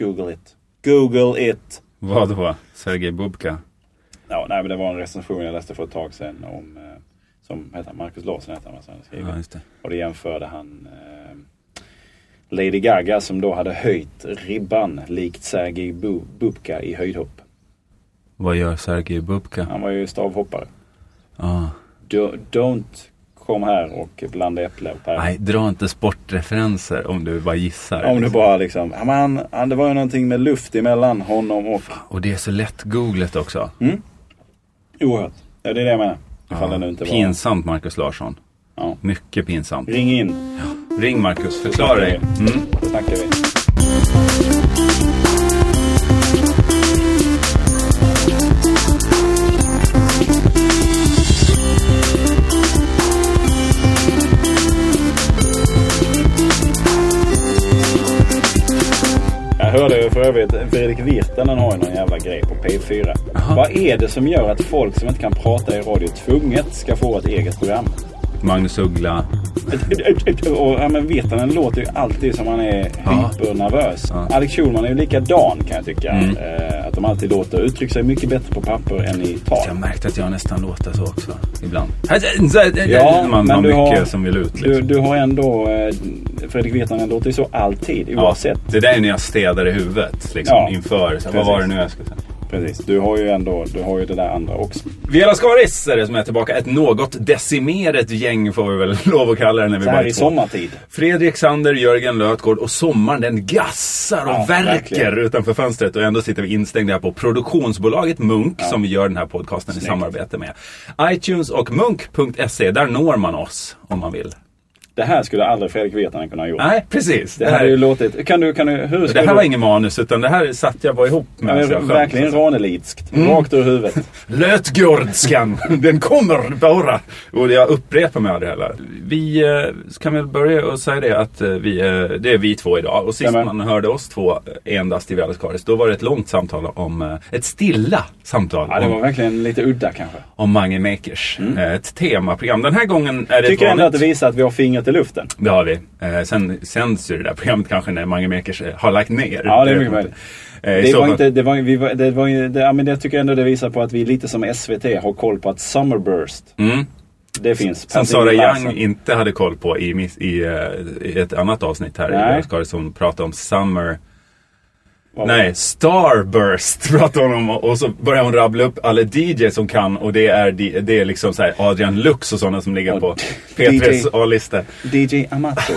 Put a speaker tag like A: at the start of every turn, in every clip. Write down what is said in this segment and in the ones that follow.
A: Google it. Google it.
B: Vad då? Sergej Bubka?
A: Ja, nej, men det var en recension jag läste för ett tag sedan om eh, som heter han? Marcus Larsson heter han, som hade skrivit.
B: Ja, just det.
A: Och det jämförde han eh, Lady Gaga som då hade höjt ribban likt Sergej Bu- Bubka i höjdhopp.
B: Vad gör Sergej Bubka?
A: Han var ju stavhoppare.
B: Ah.
A: Do, don't kom här och blanda äpple och päron.
B: Nej, dra inte sportreferenser om du bara gissar.
A: Om du bara liksom, ja, men han, det var ju någonting med luft emellan honom och...
B: Och det är så lätt googlet också.
A: Mm. Oerhört. Ja, det är det jag menar. Ifall det nu inte var...
B: Pinsamt Marcus Larsson.
A: Ja.
B: Mycket pinsamt.
A: Ring in.
B: Ring Marcus, förklara dig. Mm.
A: Då snackar vi. För övrigt, Fredrik Virtanen har ju någon jävla grej på P4. Vad är det som gör att folk som inte kan prata i radio tvunget ska få ett eget program?
B: Magnus Uggla.
A: Och, ja, men Virtanen låter ju alltid som han är
B: Ja.
A: hypernervös.
B: Ja.
A: Alex Schulman är ju likadan kan jag tycka.
B: Mm.
A: Eh, att de alltid låter, uttrycker sig mycket bättre på papper än i tal.
B: Jag märkte att jag nästan låter så också. Ibland.
A: Ja,
B: Man
A: men
B: har
A: du
B: mycket
A: har-
B: som vill ut
A: Du,
B: liksom.
A: du har ändå, eh, Fredrik Virtanen låter ju så alltid
B: Ja,
A: oavsett.
B: det där är när jag städar i huvudet. Liksom,
A: Ja,
B: inför. Så, vad var det nu jag skulle säga?
A: Precis. Du har ju ändå, du har ju det där andra också.
B: Vela Skaris är det som är tillbaka. Ett något decimerat gäng får vi väl lov att kalla det när vi
A: Så
B: bara
A: här
B: är
A: i
B: två.
A: sommartid.
B: Fredrik Sander, Jörgen Lötgård och sommaren den gassar och
A: Ja,
B: verkar
A: verkligen.
B: utanför fönstret och ändå sitter vi instängda här på produktionsbolaget Munk som vi gör den här podcasten i samarbete med. iTunes och Munk.se, där når man oss om man vill.
A: Det här skulle aldrig Fredrik Virtanen kunna ha gjort.
B: Nej, precis.
A: Det här är ju låtit... Kan du, kan du, hur
B: det här var
A: du...
B: ingen manus utan det här satte jag bara ihop
A: Ja,
B: med. jag sjöng,
A: verkligen ranelidskt.
B: Mm.
A: Rakt ur huvudet.
B: Lötgårdskan, den kommer bara. Och jag upprepar mig aldrig heller. Vi eh, kan väl börja och säga det att eh, vi, eh, det är vi två idag. Och sist
A: Stämmer.
B: man hörde oss två endast i Väderskaris, då var det ett långt samtal om, ett stilla samtal
A: Ja, det var
B: om,
A: verkligen lite udda kanske.
B: om Mange Makers. Eh, Ett temaprogram. Den här gången är det
A: Tycker
B: ett
A: ändå att det visar att vi har fingret i luften.
B: Det har vi. Eh, sen sänds ju det där programmet kanske när Mange Makers eh, har lagt ner.
A: Ja, det är mycket möjligt.
B: inte. I
A: Det
B: så
A: var
B: fall-
A: inte, det var, vi var, det var ju, det, ja, men det tycker jag ändå det visar på att vi lite som SVT har koll på att Summerburst,
B: Mm.
A: det finns.
B: Som
A: Per
B: Sara. Young inte hade koll på i, i, eh, i ett annat avsnitt här
A: Nej.
B: Väderskaris som pratade om Summer Nej? Starburst pratar hon om och så börjar hon rabbla upp alla DJ som kan och det är, det är liksom så Adrian Lux och sådana som ligger på
A: DJ.
B: P3s A-lista.
A: DJ Amato.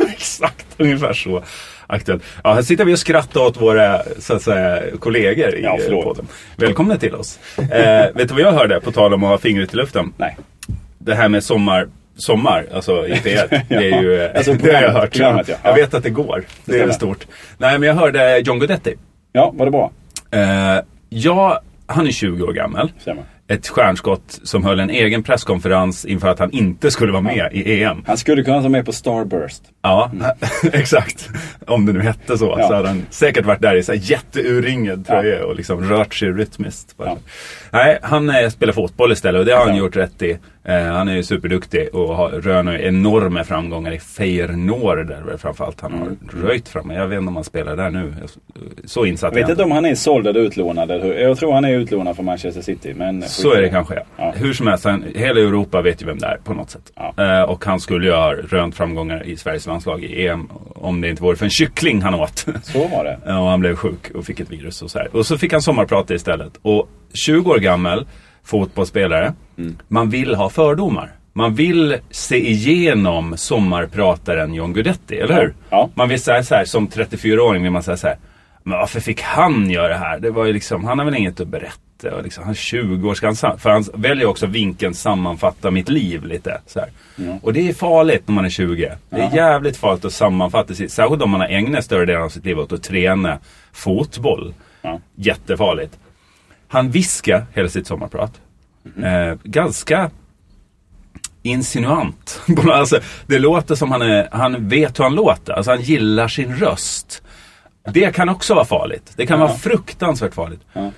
B: Exakt, ungefär så aktuellt. Ja, här sitter vi och skrattar åt våra så att säga, kollegor i
A: Ja,
B: podden. Välkomna till oss. Eh, vet du vad jag hörde på tal om att ha fingret i luften?
A: Nej.
B: Det här med sommar, sommar, alltså i P1. Det är ju,
A: Alltså
B: det har jag hört.
A: ja.
B: Jag vet att det går. Det är
A: stämmer.
B: stort. Nej, men jag hörde John Guidetti.
A: Ja, var det bra?
B: Eh, ja, han är 20 år gammal.
A: Stämmer.
B: Ett stjärnskott som höll en egen presskonferens inför att han inte skulle vara med i EM.
A: Han skulle kunna ta med på Starburst.
B: Ja, exakt. Om det nu hette så.
A: Ja.
B: Så hade han säkert varit där i så här jätteurringad tröja och liksom rört sig rytmiskt.
A: Ja.
B: Nej, han eh, spelar fotboll istället och det har han gjort rätt i. Eh, han är ju superduktig och har, röner enorma framgångar i Feyenoord där väl framförallt han har röjt fram. Jag vet inte om han spelar där nu. Så insatt
A: Jag vet inte om han är såld eller utlånad. Eller hur. Jag tror han är utlånad från Manchester City. Men
B: Så är det kanske ja.
A: Ja.
B: Hur som helst, han, hela Europa vet ju vem det är på något sätt.
A: Ja.
B: Eh, och han skulle ju ha rönt framgångar i Sveriges landslag i EM om det inte vore för en kyckling han åt.
A: Så var det.
B: Och han blev sjuk och fick ett virus och så här. Och så fick han sommarprata istället. Och 20 år gammal fotbollsspelare.
A: Mm.
B: Man vill ha fördomar. Man vill se igenom sommarprataren John Guidetti, eller hur?
A: Ja.
B: Man vill säga så här, som 34-åring vill man säga så här. Men varför fick han göra det här? Det var ju liksom, han har väl inget att berätta. Och liksom, han är 20 år, ska han, för han väljer också vinkeln sammanfatta mitt liv lite. Så här. Och det är farligt när man är 20. Det är jävligt farligt att sammanfatta sitt, särskilt om man har ägnat större delen av sitt liv åt att träna fotboll.
A: Ja.
B: Jättefarligt. Han viskar hela sitt sommarprat. Eh, ganska insinuant. alltså, det låter som han, är, han vet hur han låter. Alltså han gillar sin röst. Det kan också vara farligt. Det kan
A: Ja.
B: vara fruktansvärt farligt.
A: Ja.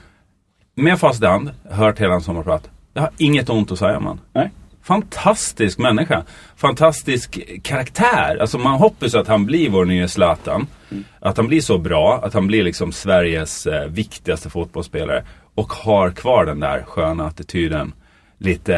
B: Med facit i hand, hört hela hans sommarprat. Jag har inget ont att säga om han.
A: Nej.
B: Fantastisk människa. Fantastisk karaktär. Alltså man hoppas att han blir vår nya Zlatan. Att han blir så bra, att han blir liksom Sveriges eh, viktigaste fotbollsspelare. Och har kvar den där sköna attityden. Lite,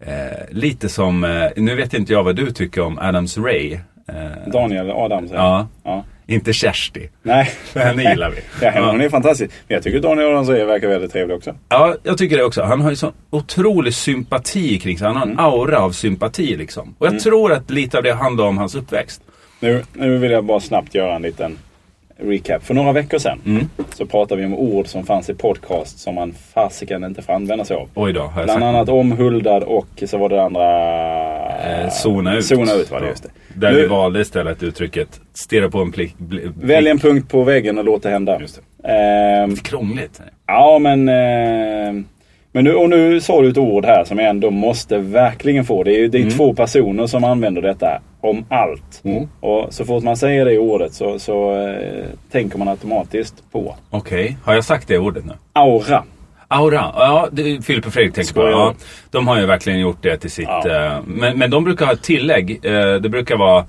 B: eh, lite som, eh, nu vet inte jag vad du tycker om Adams Ray. Eh,
A: Daniel Adams.
B: ja,
A: ja.
B: inte Kersti.
A: Nej.
B: För henne gillar vi.
A: Ja, hon är fantastisk. Men jag tycker Daniel Adams verkar väldigt trevlig också.
B: Ja, jag tycker det också. Han har ju sån otrolig sympati kring sig. Han har en aura av sympati liksom. Och jag tror att lite av det handlar om hans uppväxt.
A: Nu, nu vill jag bara snabbt göra en liten recap. För några veckor sedan
B: Mm.
A: så pratade vi om ord som fanns i podcast som man fasiken inte får använda sig av.
B: Oj då,
A: Bland
B: sagt
A: annat omhuldad och så var det andra...
B: Eh, zona ut.
A: Zona ut var det,
B: Ja.
A: just det.
B: Där
A: Nu-
B: vi valde istället uttrycket stirra på en plick. Bli,
A: Välj en punkt på väggen och låt det hända.
B: Just
A: Ehm,
B: Krångligt.
A: ja men... ehm, men nu, och nu sa du ett ord här som jag ändå måste verkligen få. Det är, det är två personer som använder detta om allt.
B: Mm.
A: Och så fort man säger det ordet så, så eh, tänker man automatiskt på
B: Okej, har jag sagt det ordet nu?
A: aura.
B: Aura, ja det är Filip och Fredrik tänker på. Ja, de har ju verkligen gjort det till sitt...
A: Ja.
B: eh, men, men de brukar ha ett tillägg. eh, det brukar vara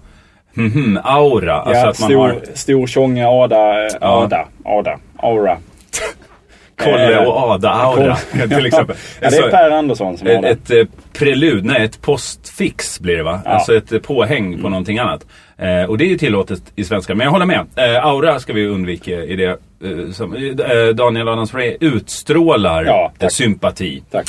B: mhm, aura. Alltså
A: ja,
B: att man
A: stor,
B: har
A: stor tjonga, ada, eh,
B: Ja.
A: ada, ada, aura.
B: Kolle
A: Eh,
B: och Ada-aura. till exempel.
A: ja, det är Per Andersson som har det.
B: ett eh, prelud, nej ett postfix blir det va?
A: Ja.
B: Alltså ett eh, påhäng på någonting annat. Eh, och det är ju tillåtet i svenska. Men jag håller med. Eh, aura ska vi undvika i det. Eh, som, Daniel Adams Ray utstrålar
A: Ja, tack.
B: sympati.
A: Tack.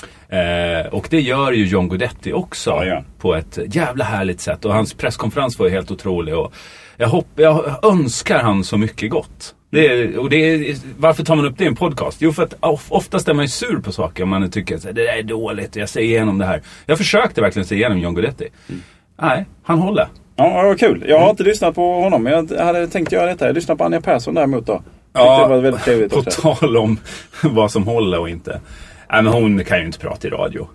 B: Och det gör ju John Guidetti också.
A: Ja, ja.
B: På ett jävla härligt sätt. Och hans presskonferens var ju helt otrolig. Och jag, hopp, jag önskar han så mycket gott. Det är, och det är, varför tar man upp det i en podcast? Jo, för att of- oftast är man ju sur på saker om man tycker att det där är dåligt, jag ser igenom det här. Jag försökte verkligen se igenom John Guidetti.
A: Mm.
B: Nej, han håller.
A: Ja, vad kul. Jag har inte lyssnat på honom, men jag hade tänkt göra detta. Jag lyssnade på Anja Persson däremot då. Tyckte det var väldigt trevligt
B: på
A: också.
B: tal om vad som håller och inte. Nej, men hon kan ju inte prata i radio.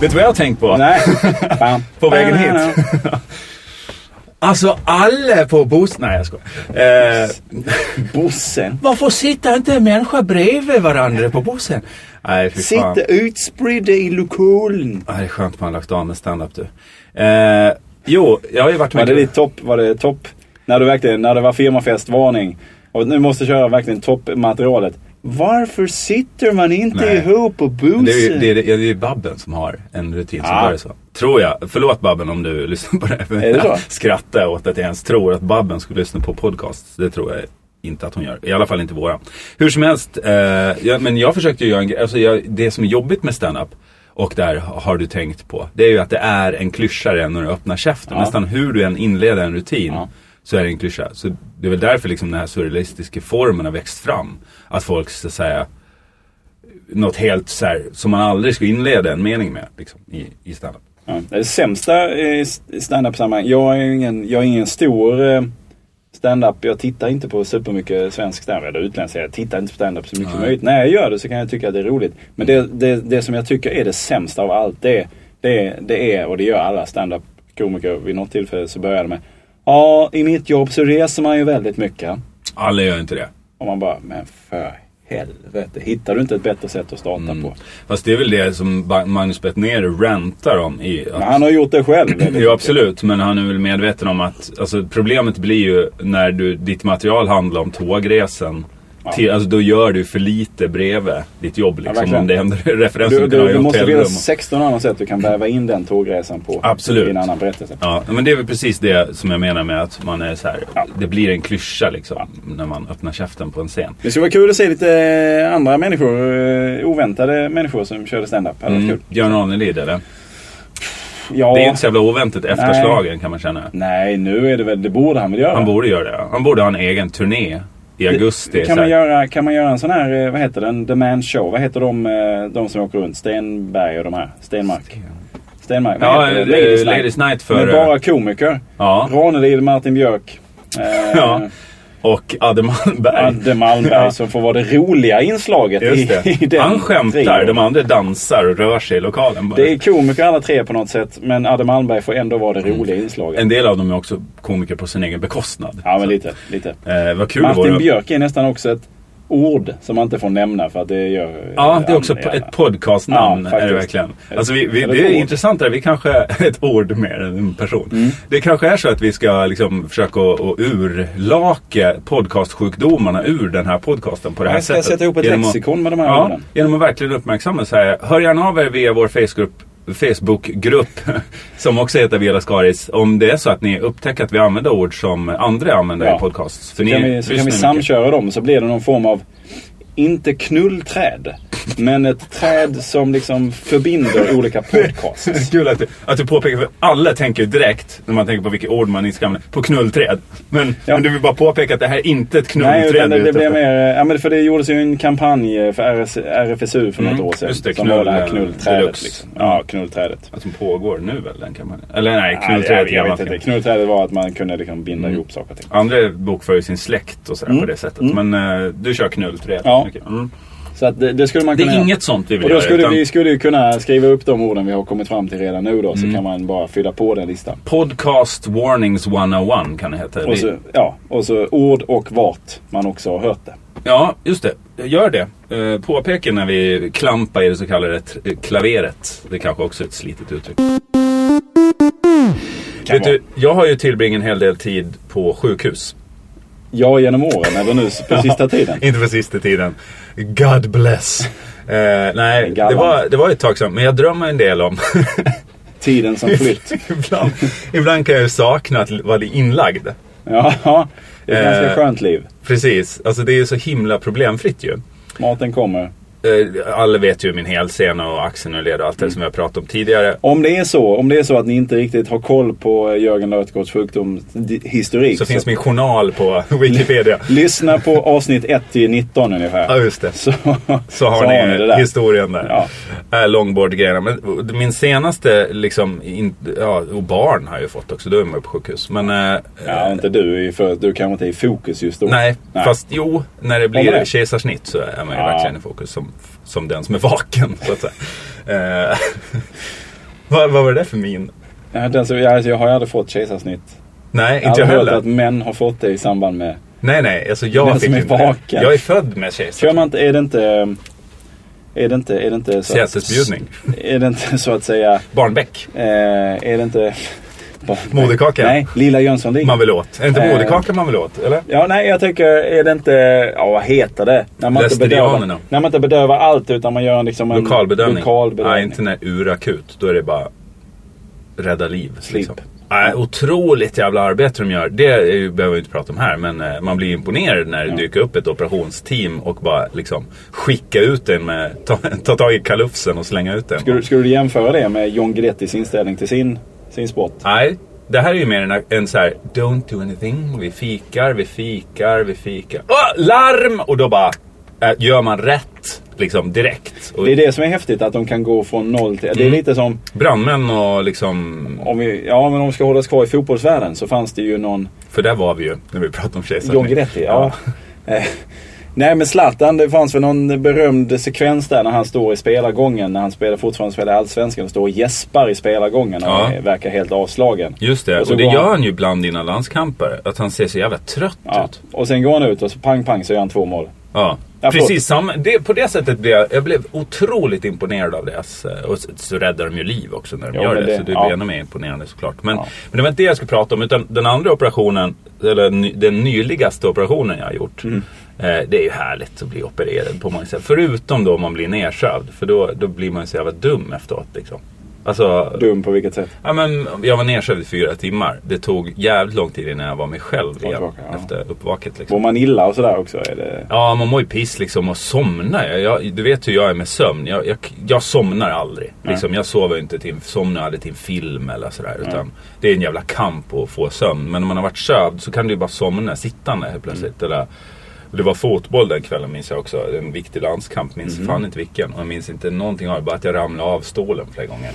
B: Vet du vad jag har tänkt på?
A: Nej.
B: På vägen hit. Alltså alla på bussen... Nej jag skojar. Eh,
A: Bossen.
B: varför sitter inte en människa bredvid varandra på bussen? Nej fy fan.
A: Sitter utspridda i lokalen.
B: Det är skönt man har lagt av med stand-up du. Eh, jo, jag har ju varit
A: Var
B: med...
A: det ditt topp? Var det topp? När du verkligen, när det var firmafest, varning. Och nu måste köra verkligen toppmaterialet. Varför sitter man inte
B: Nej.
A: ihop på bussen?
B: Det är ju det är, det är ju Babben som har en rutin som
A: Ah.
B: börjar så. Tror jag. Förlåt Babben om du lyssnar på det.
A: Är det så?
B: Skrattar jag åt att jag ens tror att Babben skulle lyssna på podcast. Det tror jag inte att hon gör. I alla fall inte våra. Hur som helst. Eh, ja, men jag försökte ju göra en grej. Alltså jag, det som är jobbigt med stand-up. Och där har du tänkt på. Det är ju att det är en klyscha redan när du öppnar käften.
A: Ja.
B: Nästan hur du än inleder en rutin.
A: Ja.
B: Så är det en klyscha. Så det är väl därför liksom den här surrealistiska formen har växt fram. Att folk ska säga något helt så här, som man aldrig skulle inleda en mening med liksom, i, i standup.
A: Ja, det är det sämsta i standup-sammanhang. Jag är ingen, jag är ingen stor eh, stand-up. Jag tittar inte på supermycket svensk stand-up. Eller utländsk. Jag tittar inte på stand-up så mycket som möjligt. När jag gör det så kan jag tycka att det är roligt. Men det, det, det som jag tycker är det sämsta av allt. Det, det, det är, och det gör alla stand-up-komiker vid något tillfälle så börjar det med. Ja, i mitt jobb så reser man ju väldigt mycket.
B: Alla gör inte det.
A: Och man bara, men för helvete. Hittar du inte ett bättre sätt att starta
B: Mm.
A: på?
B: Fast det är väl det som Magnus Bettner rantar om. I, att,
A: han har gjort det själv. mycket.
B: absolut, men han är väl medveten om att alltså, problemet blir ju när du, ditt material handlar om tågresan. Till, alltså, då gör du för lite bredvid ditt jobb. Liksom,
A: verkligen.
B: om det händer referenser
A: Du,
B: du,
A: du, du måste finnas 16 andra sätt du kan väva in den tågresan på.
B: Absolut.
A: I en annan berättelse.
B: Ja, men det är väl precis det som jag menar med att man är så här.
A: Ja.
B: Det blir en klyscha liksom. När man öppnar käften på en scen.
A: Det skulle vara kul att se lite andra människor, eh, oväntade människor som körde stand-up.
B: Mm. Björn Ranelid eller?
A: Ja,
B: Det är inte så jävla oväntat efter slagen kan man känna.
A: Nej, nu är det väl, det borde han väl göra.
B: Han borde göra det. Han borde ha en egen turné i augusti.
A: kan, man göra, kan man göra en sån här, eh, vad heter den, The Man Show? Vad heter de, eh, de som åker runt? Stenberg och de här? Stenmark? Stenmark? Vad
B: Ja,
A: heter det?
B: eh,
A: Ladies
B: Ladies Night för...
A: Med bara komiker.
B: Ja,
A: Ranelid, Martin Björk. Eh,
B: Ja. Och Adde Malmberg.
A: Adde Malmberg
B: Ja.
A: som får vara det roliga inslaget
B: Just
A: i, i
B: det.
A: den
B: Han skämtar,
A: trion.
B: de andra dansar och rör sig i lokalen. bara.
A: Det är komiker alla tre på något sätt. Men Adde Malmberg får ändå vara det roliga inslaget.
B: En del av dem är också komiker på sin egen bekostnad.
A: Ja, men
B: Så,
A: lite. lite.
B: Eh, vad kul det
A: Martin. Björk är nästan också ett ord som man inte får nämna för att det gör...
B: Ja, det är också
A: ja,
B: ett podcastnamn.
A: Ja,
B: är det verkligen. Alltså vi, vi, det är intressant där. Vi kanske, ett ord mer än en person.
A: Mm.
B: Det kanske är så att vi ska liksom försöka att urlaka podcastsjukdomarna ur den här podcasten på det här
A: Jag ska
B: sättet.
A: sätta ihop ett
B: Genom
A: lexikon med de här
B: Ja,
A: orden.
B: genom att verkligen uppmärksamma så här. Hör gärna av er via vår Facebook Facebookgrupp som också heter Vela Skaris. Om det är så att ni upptäcker att vi använder ord som andra använder
A: Ja.
B: i podcasts.
A: Så kan vi, så kan vi samköra dem så blir det någon form av, inte knullträd, men ett träd som liksom förbinder olika podcasts.
B: Kul att du, att du påpekar, för alla tänker direkt, när man tänker på vilka ord man inte ska använda, på knullträd. Men,
A: Ja.
B: men du vill bara påpeka att det här är inte ett knullträd.
A: Nej, utan det, det blev mer, ja men för det gjordes ju en kampanj för RS, RFSU för något
B: Mm,
A: år sedan.
B: just det,
A: som var det här
B: knull,
A: knullträdet. Liksom. Ja, knullträdet.
B: Att som pågår nu väl, den kampanjen? Eller nej,
A: Ja,
B: knullträdet
A: jag, jag vet inte. Knullträdet var att man kunde liksom binda
B: Mm.
A: ihop saker och ting.
B: Andra bokför ju sin släkt och sådär
A: Mm.
B: på det sättet.
A: Mm.
B: Men eh, du kör knullträd.
A: Ja.
B: Okej. Mm.
A: Så att det, det skulle man
B: Det
A: kunna
B: är
A: göra.
B: inget sånt vi vill
A: Och då
B: göra.
A: skulle
B: utan
A: vi skulle ju kunna skriva upp de orden vi har kommit fram till redan nu då. Så
B: Mm.
A: kan man bara fylla på den listan.
B: Podcast Warnings 101 kan det heta.
A: Och så, ja, och så ord och vart man också har hört det.
B: Ja, just det. Gör det. Eh, påpeka när vi klampar i det så kallade t- klaveret. Det är kanske också är ett slitet uttryck. Vet du, jag har ju tillbringat en hel del tid på sjukhus.
A: Ja, genom åren eller nu på sista tiden.
B: Inte på sista tiden. God bless. Eh, nej, det var, det var ett tag sedan. Men jag drömmer en del om.
A: Tiden som flytt.
B: ibland, ibland kan jag ju sakna att vara inlagd.
A: Ja, det är ett
B: Eh.
A: ganska skönt liv.
B: Precis. Alltså det är ju så himla problemfritt ju.
A: Maten kommer.
B: Eh, alla vet ju min helsena och axeln och allt det som jag pratade om tidigare.
A: Om det är så, om det är så att ni inte riktigt har koll på Jörgen Lötgårds sjukdomshistorik.
B: Så finns min journal på Wikipedia.
A: Lyssna på avsnitt 1 till 19 ungefär.
B: Ja, just det.
A: Så,
B: Så har ni,
A: det där.
B: historien där.
A: Ja.
B: Äh, longboard-grejerna. Men min senaste, liksom, in, ja, och barn har jag ju fått också. Då är man ju på sjukhus. Men, äh,
A: Ja, inte du. För, du kanske inte är i fokus just då.
B: nej, fast jo, när det
A: Har
B: blir kejsarsnitt så är man ju
A: Ja.
B: verkligen i fokus. Som, som den som är vaken, så att säga. Eh, vad, vad var det för min?
A: Jag, den, så, jag, alltså, jag har aldrig fått kejsarsnitt.
B: Nej,
A: Jag
B: inte
A: har
B: jag
A: hört
B: heller.
A: att män har fått det i samband med...
B: Nej, nej. Alltså jag
A: Den
B: fick
A: som är vaken.
B: Jag är född med kejsarsnitt.
A: Kör man inte, är det inte... Är det inte, är det inte så att-
B: Sätesbjudning.
A: Är det inte så att säga...
B: Barnbäck.
A: Eh, är det inte...
B: Moderkaka.
A: Nej, Lilla Jönssonligan.
B: Man vill åt. Är det inte
A: Eh.
B: moderkaka man vill åt? Eller?
A: Ja, nej jag tänker, är det inte, ja vad heter det? När man, inte bedövar, när man inte bedövar allt utan man gör liksom en
B: Lokalbedövning.
A: lokalbedövning.
B: Nej, inte när urakut. Då är det bara rädda liv.
A: Slip.
B: Liksom. Nej, otroligt jävla arbete de gör. Det behöver vi inte prata om här. Men eh, man blir imponerad när det
A: Ja.
B: dyker upp ett operationsteam och bara liksom skicka ut en med, ta, ta tag i kalufsen och slänga ut den.
A: Skulle, skulle du jämföra det med John Guidettis inställning till sin, sin?
B: Nej, det här är ju mer en, en så här Don't do anything. Vi fikar, vi fikar, vi fikar. Åh, larm! Och då bara äh, gör man rätt liksom direkt. Och
A: Det är det som är häftigt, att de kan gå från noll till... Det är
B: Mm.
A: lite som,
B: Brandmän och liksom...
A: om vi, ja men om vi ska hålla oss kvar i fotbollsvärlden så fanns det ju någon
B: För där var vi ju när vi pratade om kejsarsnitt.
A: John Guidetti, ja. Eh, Nej men Zlatan, det fanns väl någon berömd sekvens där när han står i spelargången. När han spelar, fortfarande spelar i Allsvenskan och står och gäspar i spelargången och
B: Ja.
A: verkar helt avslagen.
B: Just det,
A: Och
B: och, det gör
A: han-
B: han ju ibland innan landskamper. Att han ser så jävla trött
A: Ja.
B: ut.
A: Och sen går han ut och så pang pang så gör han två mål.
B: Ja.
A: Ja, förlåt.
B: Precis, samma, det, på det sättet blev jag, jag blev otroligt imponerad av deras... eh, Och så, så räddar de ju liv också när de
A: Jo,
B: gör det.
A: det-
B: Så det blir
A: ja.
B: ännu mer imponerande såklart. Men,
A: Ja.
B: men det var inte det jag skulle prata om. Utan den andra operationen, eller den nyligaste operationen jag har gjort.
A: Mm.
B: Eh, det är ju härligt att bli opererad på många sätt. Förutom då om man blir nersövd. För då, då blir man ju så jävla dum efteråt. Liksom. Alltså,
A: Dum på vilket sätt?
B: Ja, men jag var nedsövd i fyra timmar. Det tog jävligt lång tid innan jag var mig själv igen.
A: tillbaka, ja.
B: Efter uppvaket. Liksom.
A: Mår man illa och sådär också? Är det...
B: Ja, man mår ju piss liksom och somnar. Jag, jag, du vet hur jag är med sömn. Jag, jag, jag somnar aldrig.
A: Nej.
B: Liksom, jag sover inte till, somnar aldrig till en film eller sådär. Utan det är en jävla kamp att få sömn. Men om man har varit sövd så kan du ju bara somna sittande helt plötsligt.
A: Mm.
B: Eller, det var fotboll den kvällen minns jag också. En viktig landskamp. Minns
A: Mm.
B: fan inte vilken. Och jag minns inte någonting av det. Bara att jag ramlade av stolen flera gånger.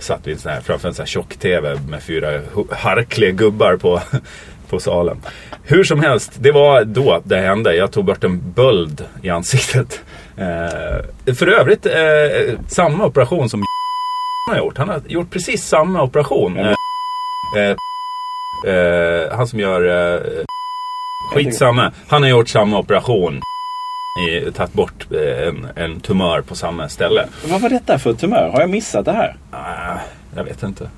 B: Satt vid en sån här, framför en sån här tjock-tv med fyra harkliga gubbar på, på salen. Hur som helst, det var då det hände. Jag tog bort en böld i ansiktet. Eh, för övrigt, eh, samma operation som har gjort. Han har gjort precis samma operation. Eh, eh, eh, han som gör... Skitsamma. Han har gjort samma operation. i, tagit bort eh, en, en tumör på samma ställe.
A: Vad var detta för tumör? Har jag missat det här?
B: Ah, jag vet inte.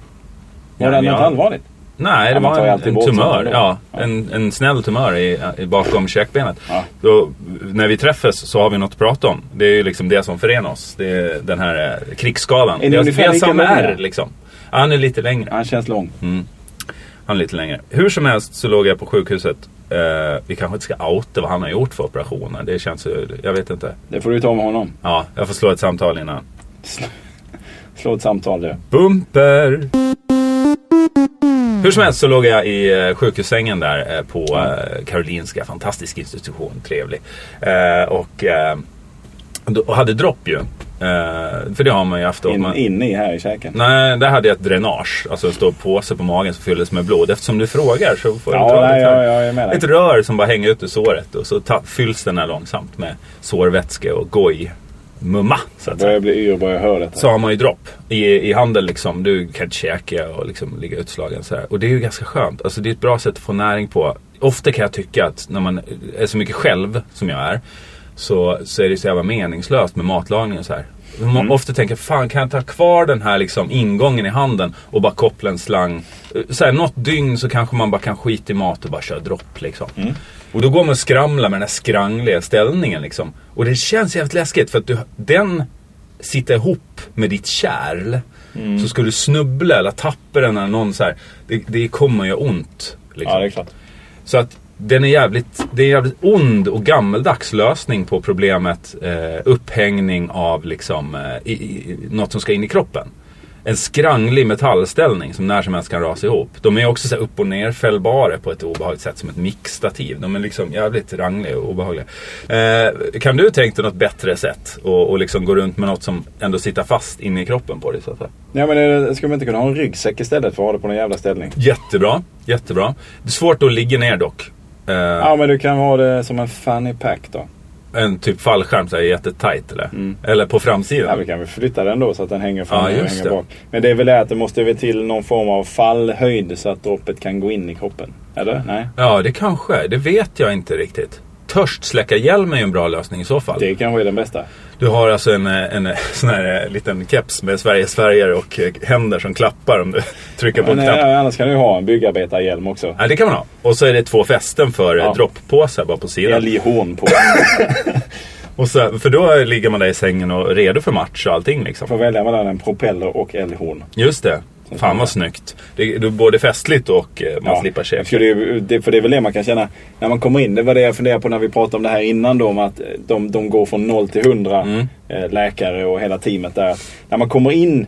A: Var det något allvarligt?
B: Nej, det var en, en tumör. Ja. En, en snäll tumör i, i, bakom käkbenet.
A: Ja.
B: Då, när vi träffas så har vi något att prata om. Det är ju liksom det som förenar oss. Det är den här eh, krigsskadan.
A: Är ni
B: är
A: ungefär
B: är
A: lika
B: samma
A: långa?
B: R liksom. Han är lite längre.
A: Han känns lång.
B: Mm. Han är lite längre. Hur som helst så låg jag på sjukhuset. Eh, vi kanske inte ska outa vad han har gjort för operationer. Det känns ju, jag vet inte.
A: Det får du ta med honom.
B: Ja, jag får slå ett samtal innan.
A: Slå ett samtal du.
B: Bumper! Hur som helst så låg jag i eh, sjukhussängen där eh, på eh, Karolinska. Fantastisk institution, trevlig. Och, och hade dropp ju. Eh, för det har man ju haft.
A: In,
B: man,
A: in i här i käken.
B: Nej, där hade jag ett dränage. Alltså en stor påse på magen som fylldes med blod. Eftersom du frågar så får jag
A: Ja,
B: dra
A: nej,
B: lite här.
A: jag, jag med
B: Ett rör som bara hänger ut ur såret och så ta, fylls den här långsamt med sårvätska och goj. Mumma, så att säga.
A: Börjar bli yr bara jag hör detta.
B: Så har man ju dropp i, i handen liksom. Du kan inte käka och liksom ligga utslagen så här. Och det är ju ganska skönt. Alltså det är ett bra sätt att få näring på. Ofta kan jag tycka att när man är så mycket själv som jag är. Så, så är det så jävla meningslöst med matlagning och så här. Man ofta tänker, fan kan jag ta kvar den här liksom ingången i handen och bara koppla en slang. Så här, något dygn så kanske man bara kan skita i mat och bara köra dropp liksom. Och då går man och skramlar med den här skrangliga ställningen liksom. Och det känns jävligt läskigt för att du, den sitter ihop med ditt kärl. Så ska du snubbla eller tappa den eller någon så här. Det, det kommer ju ont. Liksom.
A: Ja, det är klart.
B: Så att den är jävligt, det är en jävligt ond och gammeldags lösning på problemet eh, upphängning av liksom, eh, i, i, något som ska in i kroppen. En skranglig metallställning som när som helst kan rasa ihop. De är också så upp och nerfällbara på ett obehagligt sätt som ett mixstativ. De är liksom jävligt rangliga och obehagliga. Eh, kan du tänka dig något bättre sätt och, och liksom gå runt med något som ändå sitter fast inne i kroppen på dig så att säga?
A: Ja men det, ska man inte kunna ha en ryggsäck istället för att ha det på någon jävla ställning?
B: Jättebra, jättebra. Det är svårt att ligga ner dock. Eh,
A: Ja men du kan ha det som en fanny pack då.
B: En typ fallskärm så här jättetajt eller?
A: Mm.
B: Eller på
A: Ja,
B: framsidan?
A: vi kan väl flytta den då så att den hänger fram
B: Ja,
A: och hänger
B: det.
A: bak. Men det är väl det att det måste väl till någon form av fallhöjd så att droppet kan gå in i kroppen. Eller? Nej?
B: Ja, det kanske. Det vet jag inte riktigt. Törstsläckarhjälm är ju en bra lösning i så fall.
A: Det kanske är den bästa.
B: Du har alltså en, en, en sån här eh, liten keps med Sveriges färger och eh, händer som klappar om du trycker på en knapp.
A: eh, annars kan du ha en byggarbetarhjälm också.
B: Ja, det kan man ha. Och så är det två fästen för
A: Ja.
B: dropppåsar bara på sidan.
A: Älghorn på.
B: Och så, för då ligger man där i sängen och redo för match och allting liksom.
A: Får välja mellan en propeller och älghorn.
B: Just det. Fan vad snyggt. Det är både festligt och eh, man slipper käka.
A: skulle ju, det, för det är väl det man kan känna när man kommer in. Det var det jag funderade på när vi pratade om det här innan då. Om att de, de går från 0 till 100
B: Mm.
A: eh, läkare och hela teamet där. När man kommer in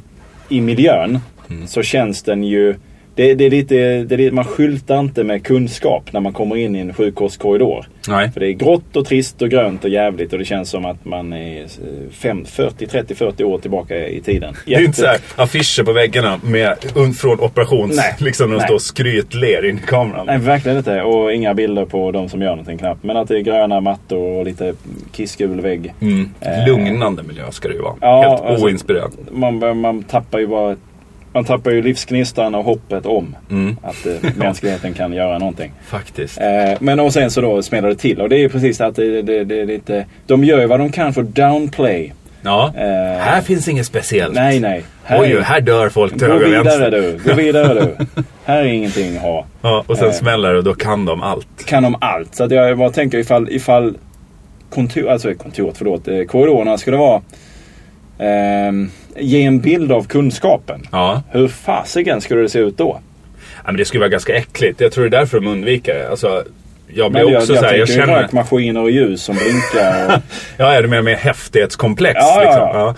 A: i miljön
B: Mm.
A: så känns den ju det, det, är lite, det är lite, man skyltar inte med kunskap när man kommer in i en sjukvårdskorridor.
B: Nej.
A: För det är grått och trist och grönt och jävligt och det känns som att man är eh, fem, 40, 30, 40 år tillbaka i tiden.
B: Det är inte så här affischer på väggarna med från operations...
A: Nej.
B: Liksom de
A: Nej.
B: står och skrytler in i kameran.
A: Nej, verkligen inte. Och inga bilder på de som gör någonting knappt. Men att det är gröna mattor och lite kissgul vägg.
B: Mm.
A: Eh.
B: Lugnande miljö ska det ju vara.
A: Ja,
B: Helt
A: alltså-
B: oinspirerande.
A: Man, bör- man tappar ju bara... Man tappar ju livsgnistan och hoppet om
B: Mm.
A: att eh, mänskligheten kan göra någonting.
B: Faktiskt.
A: Eh, men och sen så då smäller det till. Och det är precis att det, det, det är lite... De gör ju vad de kan för downplay.
B: Ja.
A: Eh,
B: Här finns inget speciellt.
A: Nej, nej.
B: Oj, här dör folk till höger och vänster.
A: du. Gå vidare du. Här är ingenting att ha.
B: Ja, och sen
A: Eh.
B: smäller det och då kan de allt.
A: kan om allt. Så att jag bara tänker ifall, ifall kontor, alltså kontoret, förlåt, eh, korridorerna skulle vara ehm, ge en bild av kunskapen.
B: Ja.
A: Hur fasiken skulle det se ut då?
B: ja, men det skulle vara ganska äckligt. Jag tror det är därför de undviker det. Alltså, jag blir
A: jag,
B: också
A: jag,
B: så här, jag känner...
A: rökmaskiner och ljus som blinkar. Och,
B: Ja, är det mer med häftighetskomplex?
A: Ja, ja,
B: liksom.
A: ja.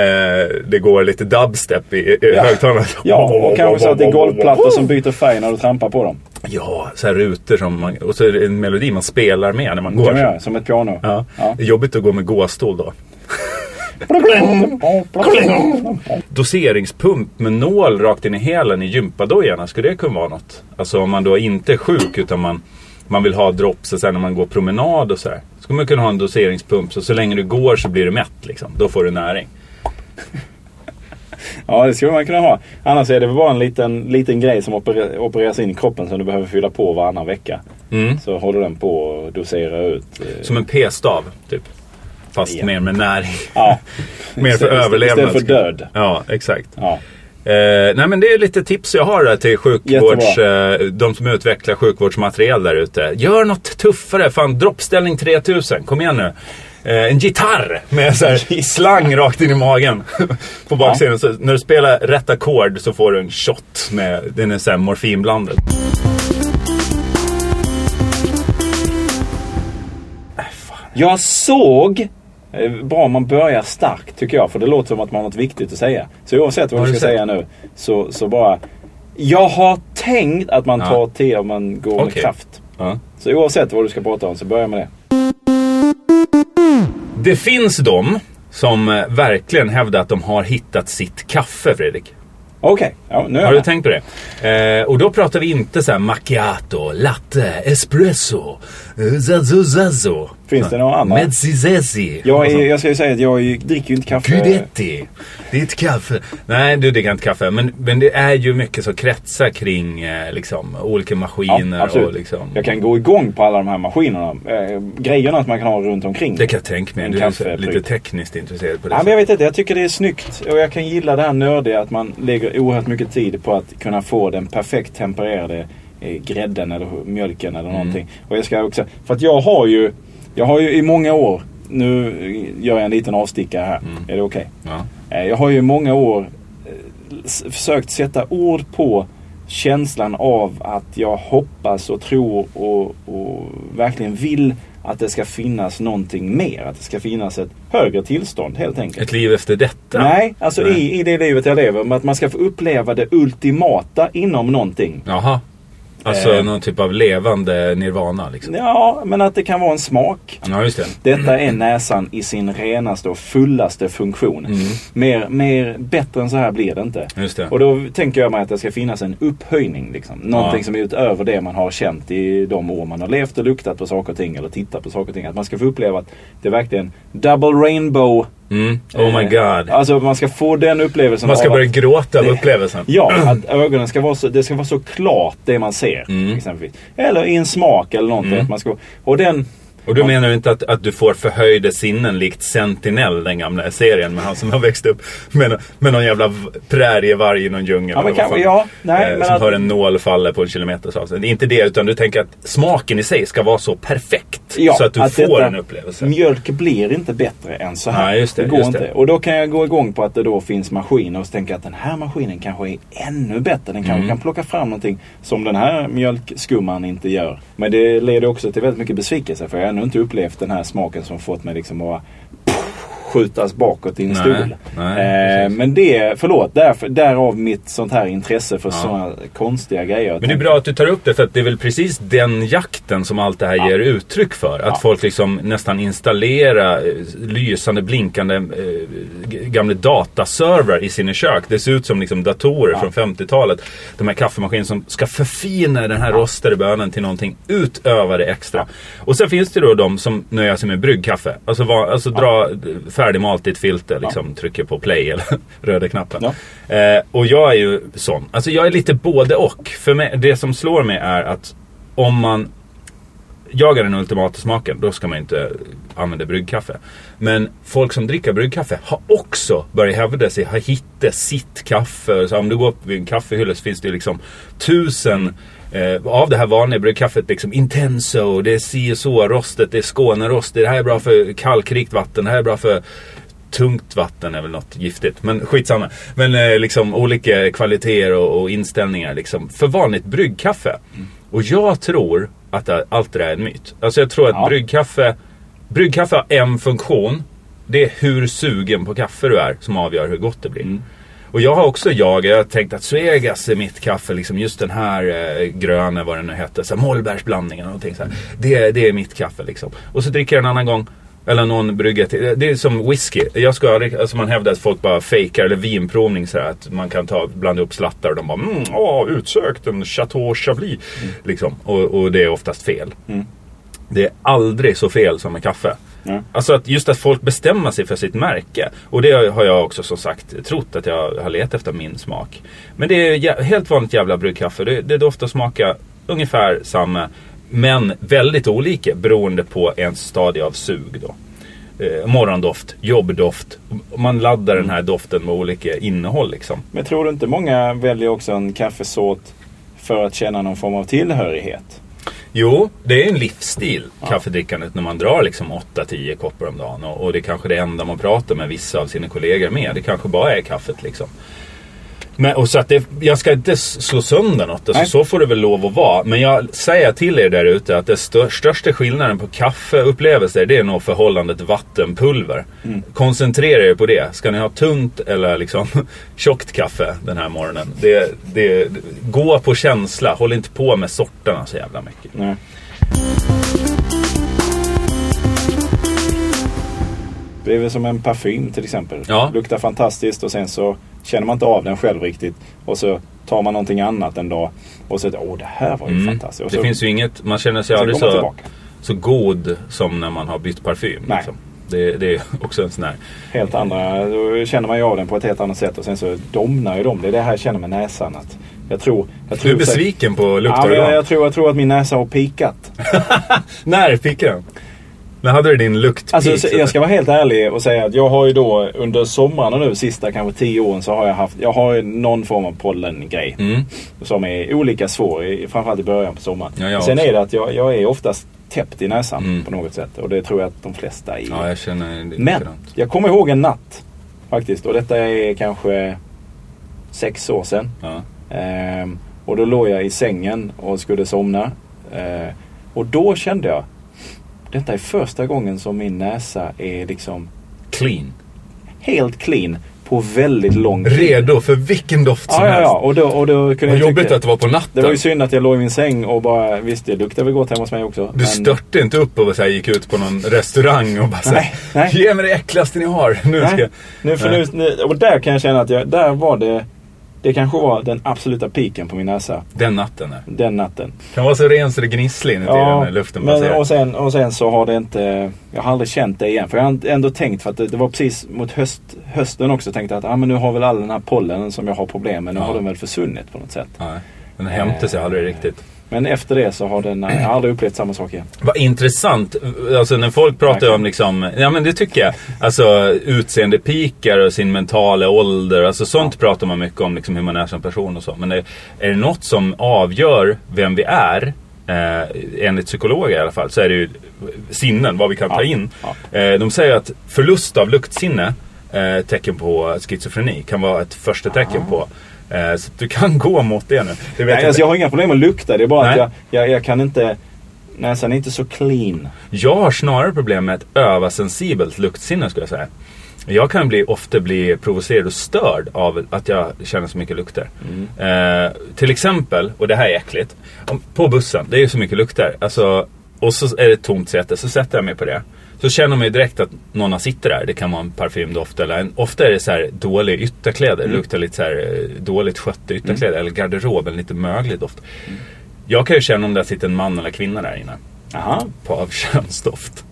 B: Eh, det går lite dubstep i, i
A: Ja.
B: högtalarna.
A: ja, och kanske så att det är golvplattor som byter färg när du trampar på dem.
B: Ja, så här rutor som man... Och så är det en melodi man spelar med när man går.
A: kan man göra, som ett piano.
B: Ja.
A: Ja.
B: Det är jobbigt att gå med gåstol då. Doseringspump med nål rakt in i hälen i gympadojorna. Skulle det kunna vara något? Alltså om man då inte är sjuk utan man, man vill ha och sen när man går promenad och så här. Skulle man kunna ha en doseringspump så så länge du går så blir du mätt liksom. Då får du näring.
A: Ja, det skulle man kunna ha. Annars är det bara en liten, liten grej som operer- opereras in i kroppen som du behöver fylla på varannan vecka.
B: Mm.
A: Så håller den på och doserar ut. eh,
B: Som en p-stav, typ. Fast
A: Ja.
B: mer med näring.
A: Ja.
B: Mer för överlevnad.
A: Istället för död.
B: Ja, exakt.
A: Ja.
B: Eh, nej men det är lite tips jag har där till sjukvårds, eh, de som utvecklar sjukvårdsmaterial där ute. Gör något tuffare. Fan, droppställning 3000. Kom igen nu. Eh, en gitarr med så här slang rakt in i magen. På baksidan. Så när du spelar rätt ackord så får du en shot med, den är så här morfinblandad.
A: Jag såg Bra om man börjar starkt tycker jag. För det låter som att man har något viktigt att säga. Så oavsett vad du ska
B: sett?
A: säga nu. Så, så bara. Jag har tänkt att man
B: Ja.
A: tar tid om man går med
B: Okej.
A: kraft.
B: Ja.
A: Så oavsett vad du ska prata om så börja med det.
B: Det finns de som eh, verkligen hävdar att de har hittat sitt kaffe, Fredrik.
A: Okej, ja, nu är
B: Har du
A: med.
B: tänkt på det? Eh, och då pratar vi inte så här macchiato, latte, espresso, zazzo.
A: Finns det några andra?
B: Mezzizezzi.
A: Jag, är, jag ska ju säga att jag dricker ju inte kaffe.
B: Guidetti. Ditt kaffe. Nej, du dricker inte kaffe. Men, men det är ju mycket som kretsar kring eh, liksom, olika maskiner.
A: Ja, absolut.
B: och liksom,
A: Jag kan gå igång på alla de här maskinerna. Eh, grejerna att man kan ha runt omkring.
B: det kan jag tänka mig. Du är lite tekniskt intresserad på det
A: Ja, men jag vet inte, jag tycker det är snyggt. Och jag kan gilla det här nördiga att man lägger oerhört mycket tid på att kunna få den perfekt tempererade grädden eller mjölken eller någonting. Och jag ska också, för att jag har ju, jag har ju i många år, nu gör jag en liten avstickare här. Är det okej?
B: Ja.
A: Eh, Jag har ju i många år eh, försökt sätta ord på känslan av att jag hoppas och tror och, och verkligen vill att det ska finnas någonting mer. Att det ska finnas ett högre tillstånd helt enkelt.
B: Ett liv efter detta?
A: Nej, alltså
B: Nej.
A: I, i det livet jag lever. Men att man ska få uppleva det ultimata inom någonting.
B: Jaha. Alltså
A: Eh.
B: någon typ av levande nirvana liksom.
A: Ja, men att det kan vara en smak.
B: Ja, just det.
A: Detta är näsan i sin renaste och fullaste funktion.
B: Mm.
A: Mer, mer, bättre än så här blir det inte.
B: Just det.
A: Och då tänker jag mig att det ska finnas en upphöjning. Liksom. Någonting
B: Ja.
A: som är utöver det man har känt i de år man har levt och luktat på saker och ting. Eller tittat på saker och ting. Att man ska få uppleva att det är verkligen double rainbow.
B: Mm. Oh my
A: Eh,
B: god.
A: Alltså man ska få den upplevelsen
B: Man ska börja
A: att,
B: gråta av upplevelsen.
A: Ja, att ögonen ska vara så, det ska vara så klart det man ser.
B: Mm.
A: Exempelvis. Eller i en smak eller någonting.
B: Mm.
A: Att man ska, och den...
B: Och
A: Ja.
B: menar du inte att, att du får förhöjda sinnen likt Sentinel, den gamla serien med han som har växt upp med, med någon jävla prärievarg i någon djungel.
A: Ja, men
B: fan.
A: ja. Nej,
B: eh,
A: men
B: som
A: att-
B: hör en nål falla på en kilometers avstånd. Det är inte det, utan du tänker att smaken i sig ska vara så perfekt.
A: Ja,
B: så att du
A: att
B: får
A: detta-
B: en upplevelse.
A: Mjölk blir inte bättre än så här.
B: Nej, just det,
A: går
B: just
A: inte.
B: det.
A: Och då kan jag gå igång på att det då finns maskiner och så tänker jag att den här maskinen kanske är ännu bättre. Den kanske
B: Mm.
A: kan plocka fram någonting som den här mjölkskumman inte gör. Men det leder också till väldigt mycket besvikelse för jag ännu inte upplevt den här smaken som fått mig liksom bara skjutas bakåt i en
B: Nej,
A: stol.
B: nej,
A: eh, men det, förlåt, därför, därav mitt sånt här intresse för
B: Ja.
A: sådana konstiga grejer.
B: Men det är bra att du tar upp det för att det är väl precis den jakten som allt det här
A: Ja.
B: ger uttryck för. Att
A: Ja.
B: folk liksom nästan installerar eh, lysande blinkande eh, gamla dataserver i sina kök. Det ser ut som liksom datorer från 50-talet. De här kaffemaskiner som ska förfina den här rostade bönan till någonting utöver det extra. Och sen finns det då de som nöjer sig med bryggkaffe. Alltså, va, alltså dra färdigmalt i ett filter, liksom trycker på play eller röda knappen.
A: Ja.
B: Eh, och jag är ju sån. Alltså jag är lite både och. För mig, det som slår mig är att om man jagar den ultimata smaken, då ska man inte använda bryggkaffe. Men folk som dricker bryggkaffe har också börjat hävda sig, har hittat sitt kaffe. Så om du går upp vid en kaffehylla så finns det liksom tusen eh, av det här vanliga bryggkaffet. Liksom Intenso, det är si och så rostet, det är Skånerost. Det här är bra för kalkrikt vatten, det här är bra för tungt vatten är väl något giftigt. Men skitsamma. Men eh, liksom olika kvaliteter och, och inställningar liksom. För vanligt bryggkaffe. Och jag tror att allt det där är en myt. Alltså jag tror att
A: Ja.
B: bryggkaffe, bryggkaffe har en funktion. Det är hur sugen på kaffe du är som avgör hur gott det blir.
A: Mm.
B: Och jag har också jagat, jag har tänkt att Svegas är mitt kaffe, liksom just den här eh, gröna, vad den nu hette, så här, mollbärsblandningen och någonting så här. Det, det är mitt kaffe liksom. Och så dricker jag en annan gång, eller någon brygga till. Det är som whisky. Jag ska, alltså man hävdar att folk bara fejkar, eller vinprovning så här, att man kan ta, blanda upp slattar och de bara mm, åh, utsökt en Chateau Chablis. Liksom. Och, och det är oftast fel.
A: Mm.
B: Det är aldrig så fel som med kaffe. Alltså att just att folk bestämmer sig för sitt märke. Och det har jag också som sagt trott att jag har letat efter min smak. Men det är helt vanligt jävla bryggkaffe. Det, det doftar och smakar ungefär samma. Men väldigt olika beroende på ens stadie av sug då. Eh, morgondoft, jobbdoft. Man laddar den här doften med olika innehåll liksom.
A: Men tror du inte många väljer också en kaffesort för att känna någon form av tillhörighet?
B: Jo, det är en livsstil, kaffedrickandet, när man drar liksom 8-10 koppar om dagen. Och, och det är kanske det enda man pratar med vissa av sina kollegor med. Det kanske bara är kaffet liksom. Men, och så att det, jag ska inte slå sönder något, alltså, så får det väl lov att vara. Men jag säger till er där ute att den stör, största skillnaden på kaffeupplevelser det är nog förhållandet vatten-pulver. Koncentrera er på det. Ska ni ha tunt eller liksom tjockt kaffe den här morgonen? Det, det, gå på känsla, håll inte på med sorterna så jävla mycket.
A: Nej. Det är väl som en parfym till exempel.
B: Ja.
A: Luktar fantastiskt och sen så känner man inte av den själv riktigt. Och så tar man någonting annat en dag. Och så åh det här var ju
B: Mm.
A: fantastiskt. Och
B: Det
A: så,
B: finns ju inget, man känner sig aldrig så,
A: tillbaka.
B: så god som när man har bytt parfym.
A: Nej.
B: Liksom. Det, det är också en sån här...
A: Helt andra, då känner man ju av den på ett helt annat sätt. Och sen så domnar ju de. Det är det här jag känner med näsan. Att jag tror... Jag
B: Du är
A: tror
B: besviken på
A: Ja,
B: luktorgan.
A: jag, jag, tror, jag tror att min näsa har pikat.
B: När fick den? När hade du din luktpeak?
A: Alltså, jag ska vara helt ärlig och säga att jag har ju då under sommaren nu sista kanske tio åren så har jag haft, jag har ju någon form av pollengrej.
B: Mm.
A: Som är olika svår, framförallt i början på sommaren.
B: Ja,
A: Sen
B: också.
A: är det att jag, jag är oftast täppt i näsan
B: Mm.
A: på något sätt. Och det tror jag att de flesta är.
B: Ja, jag känner det
A: Men
B: likadant.
A: jag kommer ihåg en natt faktiskt. Och detta är kanske sex år sedan.
B: Ja.
A: Ehm, och då låg jag i sängen och skulle somna. Ehm, och då kände jag, detta är första gången som min näsa är liksom
B: Clean.
A: helt clean på väldigt lång tid.
B: Redo för vilken doft som
A: Ja, ja,
B: helst.
A: ja. Och då, och då kunde
B: Vad jobbigt
A: tycka,
B: att det var på natten.
A: Det var ju synd att jag låg i min säng och bara, visst det luktar väl gott hemma hos mig också.
B: Du störte inte upp och så här, gick ut på någon restaurang och bara
A: Nej,
B: såhär,
A: nej.
B: ge mig det äckligaste ni har. Nu ska
A: Nej,
B: jag...
A: nu, för nu, nu, och där kan jag känna att jag, där var det, det kanske var den absoluta piken på min näsa.
B: Den natten. är.
A: Den natten.
B: Kan vara så ren så det gnisslar inuti den när luften
A: men,
B: passerar.
A: och, sen, och sen så har det inte, jag har aldrig känt det igen. För jag har ändå tänkt, för att det, det var precis mot höst, hösten också, tänkte att ah, men nu har väl all den här pollen som jag har problem med, nu
B: Ja.
A: har den väl försvunnit på något sätt.
B: Nej, den hämtar sig aldrig riktigt.
A: Men efter det så har den, jag har aldrig upplevt samma sak igen.
B: Vad intressant. Alltså när folk pratar
A: Verkligen.
B: om liksom, ja men det tycker jag. Alltså utseendepikar och sin mentala ålder. Alltså sånt pratar man mycket om, liksom hur man är som person och så. Men är, är det något som avgör vem vi är, eh, enligt psykologer i alla fall, så är det ju sinnen, vad vi kan ta
A: Ja.
B: in.
A: Ja.
B: Eh, de säger att förlust av luktsinne, eh, tecken på schizofreni, kan vara ett första tecken på. Eh, så du kan gå mot det nu. Det
A: Nej,
B: jag
A: alltså, jag har inga problem med att lukta. Det är bara
B: Nej.
A: att jag, jag, jag kan inte... Näsan är inte så clean.
B: Jag har snarare problem med ett översensibelt luktsinne skulle jag säga. Jag kan bli, ofta bli provocerad och störd av att jag känner så mycket lukter. Eh, till exempel, och det här är äckligt. Om, på bussen, det är ju så mycket lukter. Alltså, och så är det ett tomt säte, så sätter jag mig på det. Så känner man ju direkt att någon sitter där. Det kan vara en parfymdoft eller en, ofta är det så här dålig ytterkläder. Det luktar lite så här eh, dåligt skötta ytterkläder. Eller garderob, en lite möglig doft. Jag kan ju känna om det sitter en man eller kvinna där inne
A: Jaha.
B: på av könsdoft.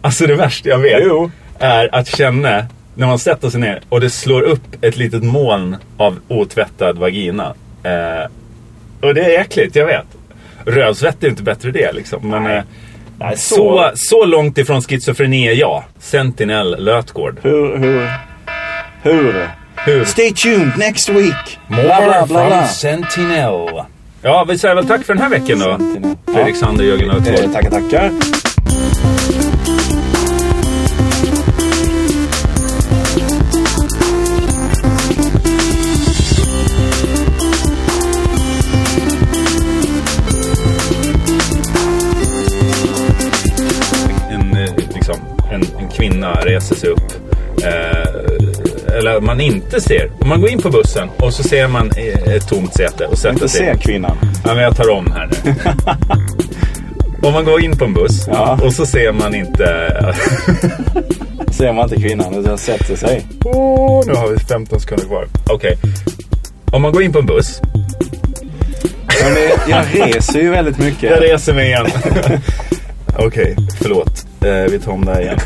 B: Alltså det värsta jag vet
A: Jo.
B: är att känna när man sätter sig ner och det slår upp ett litet moln av otvättad vagina. Eh, och det är äckligt, jag vet. Rövsvett är inte bättre det liksom. Men
A: Nej.
B: eh,
A: Nej,
B: så, så långt ifrån schizofreni är jag. Sentinel Lötgård.
A: Hur, hur, hur?
B: Hur?
A: Stay tuned next week!
B: More
A: Bla, bla, bla, bla.
B: Sentinel. Ja, vi säger väl tack för den här veckan då.
A: Sentinel.
B: Fredrik Sander, Jörgen
A: Eh,
B: Lötgård.
A: tackar, tackar.
B: Reser sig upp. Eh, eller man inte ser. Om man går in på bussen och så ser man eh, ett tomt säte och sätter
A: Inte
B: sig.
A: se kvinnan.
B: Ja, men jag tar om här nu. Om man går in på en buss
A: Ja.
B: och så ser man inte...
A: Ser man inte kvinnan utan sätter sig.
B: Åh, nu har vi 15 sekunder kvar. Okej. Om man går in på en buss.
A: Jag reser ju väldigt mycket.
B: Jag reser mig igen. Okej, förlåt. Eh, vi tar om det här igen.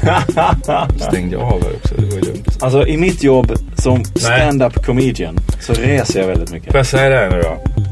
B: Stängde jag av här också. Det var dumt.
A: Alltså i mitt jobb som stand-up comedian så reser jag väldigt mycket.
B: Får jag säga det här nu då?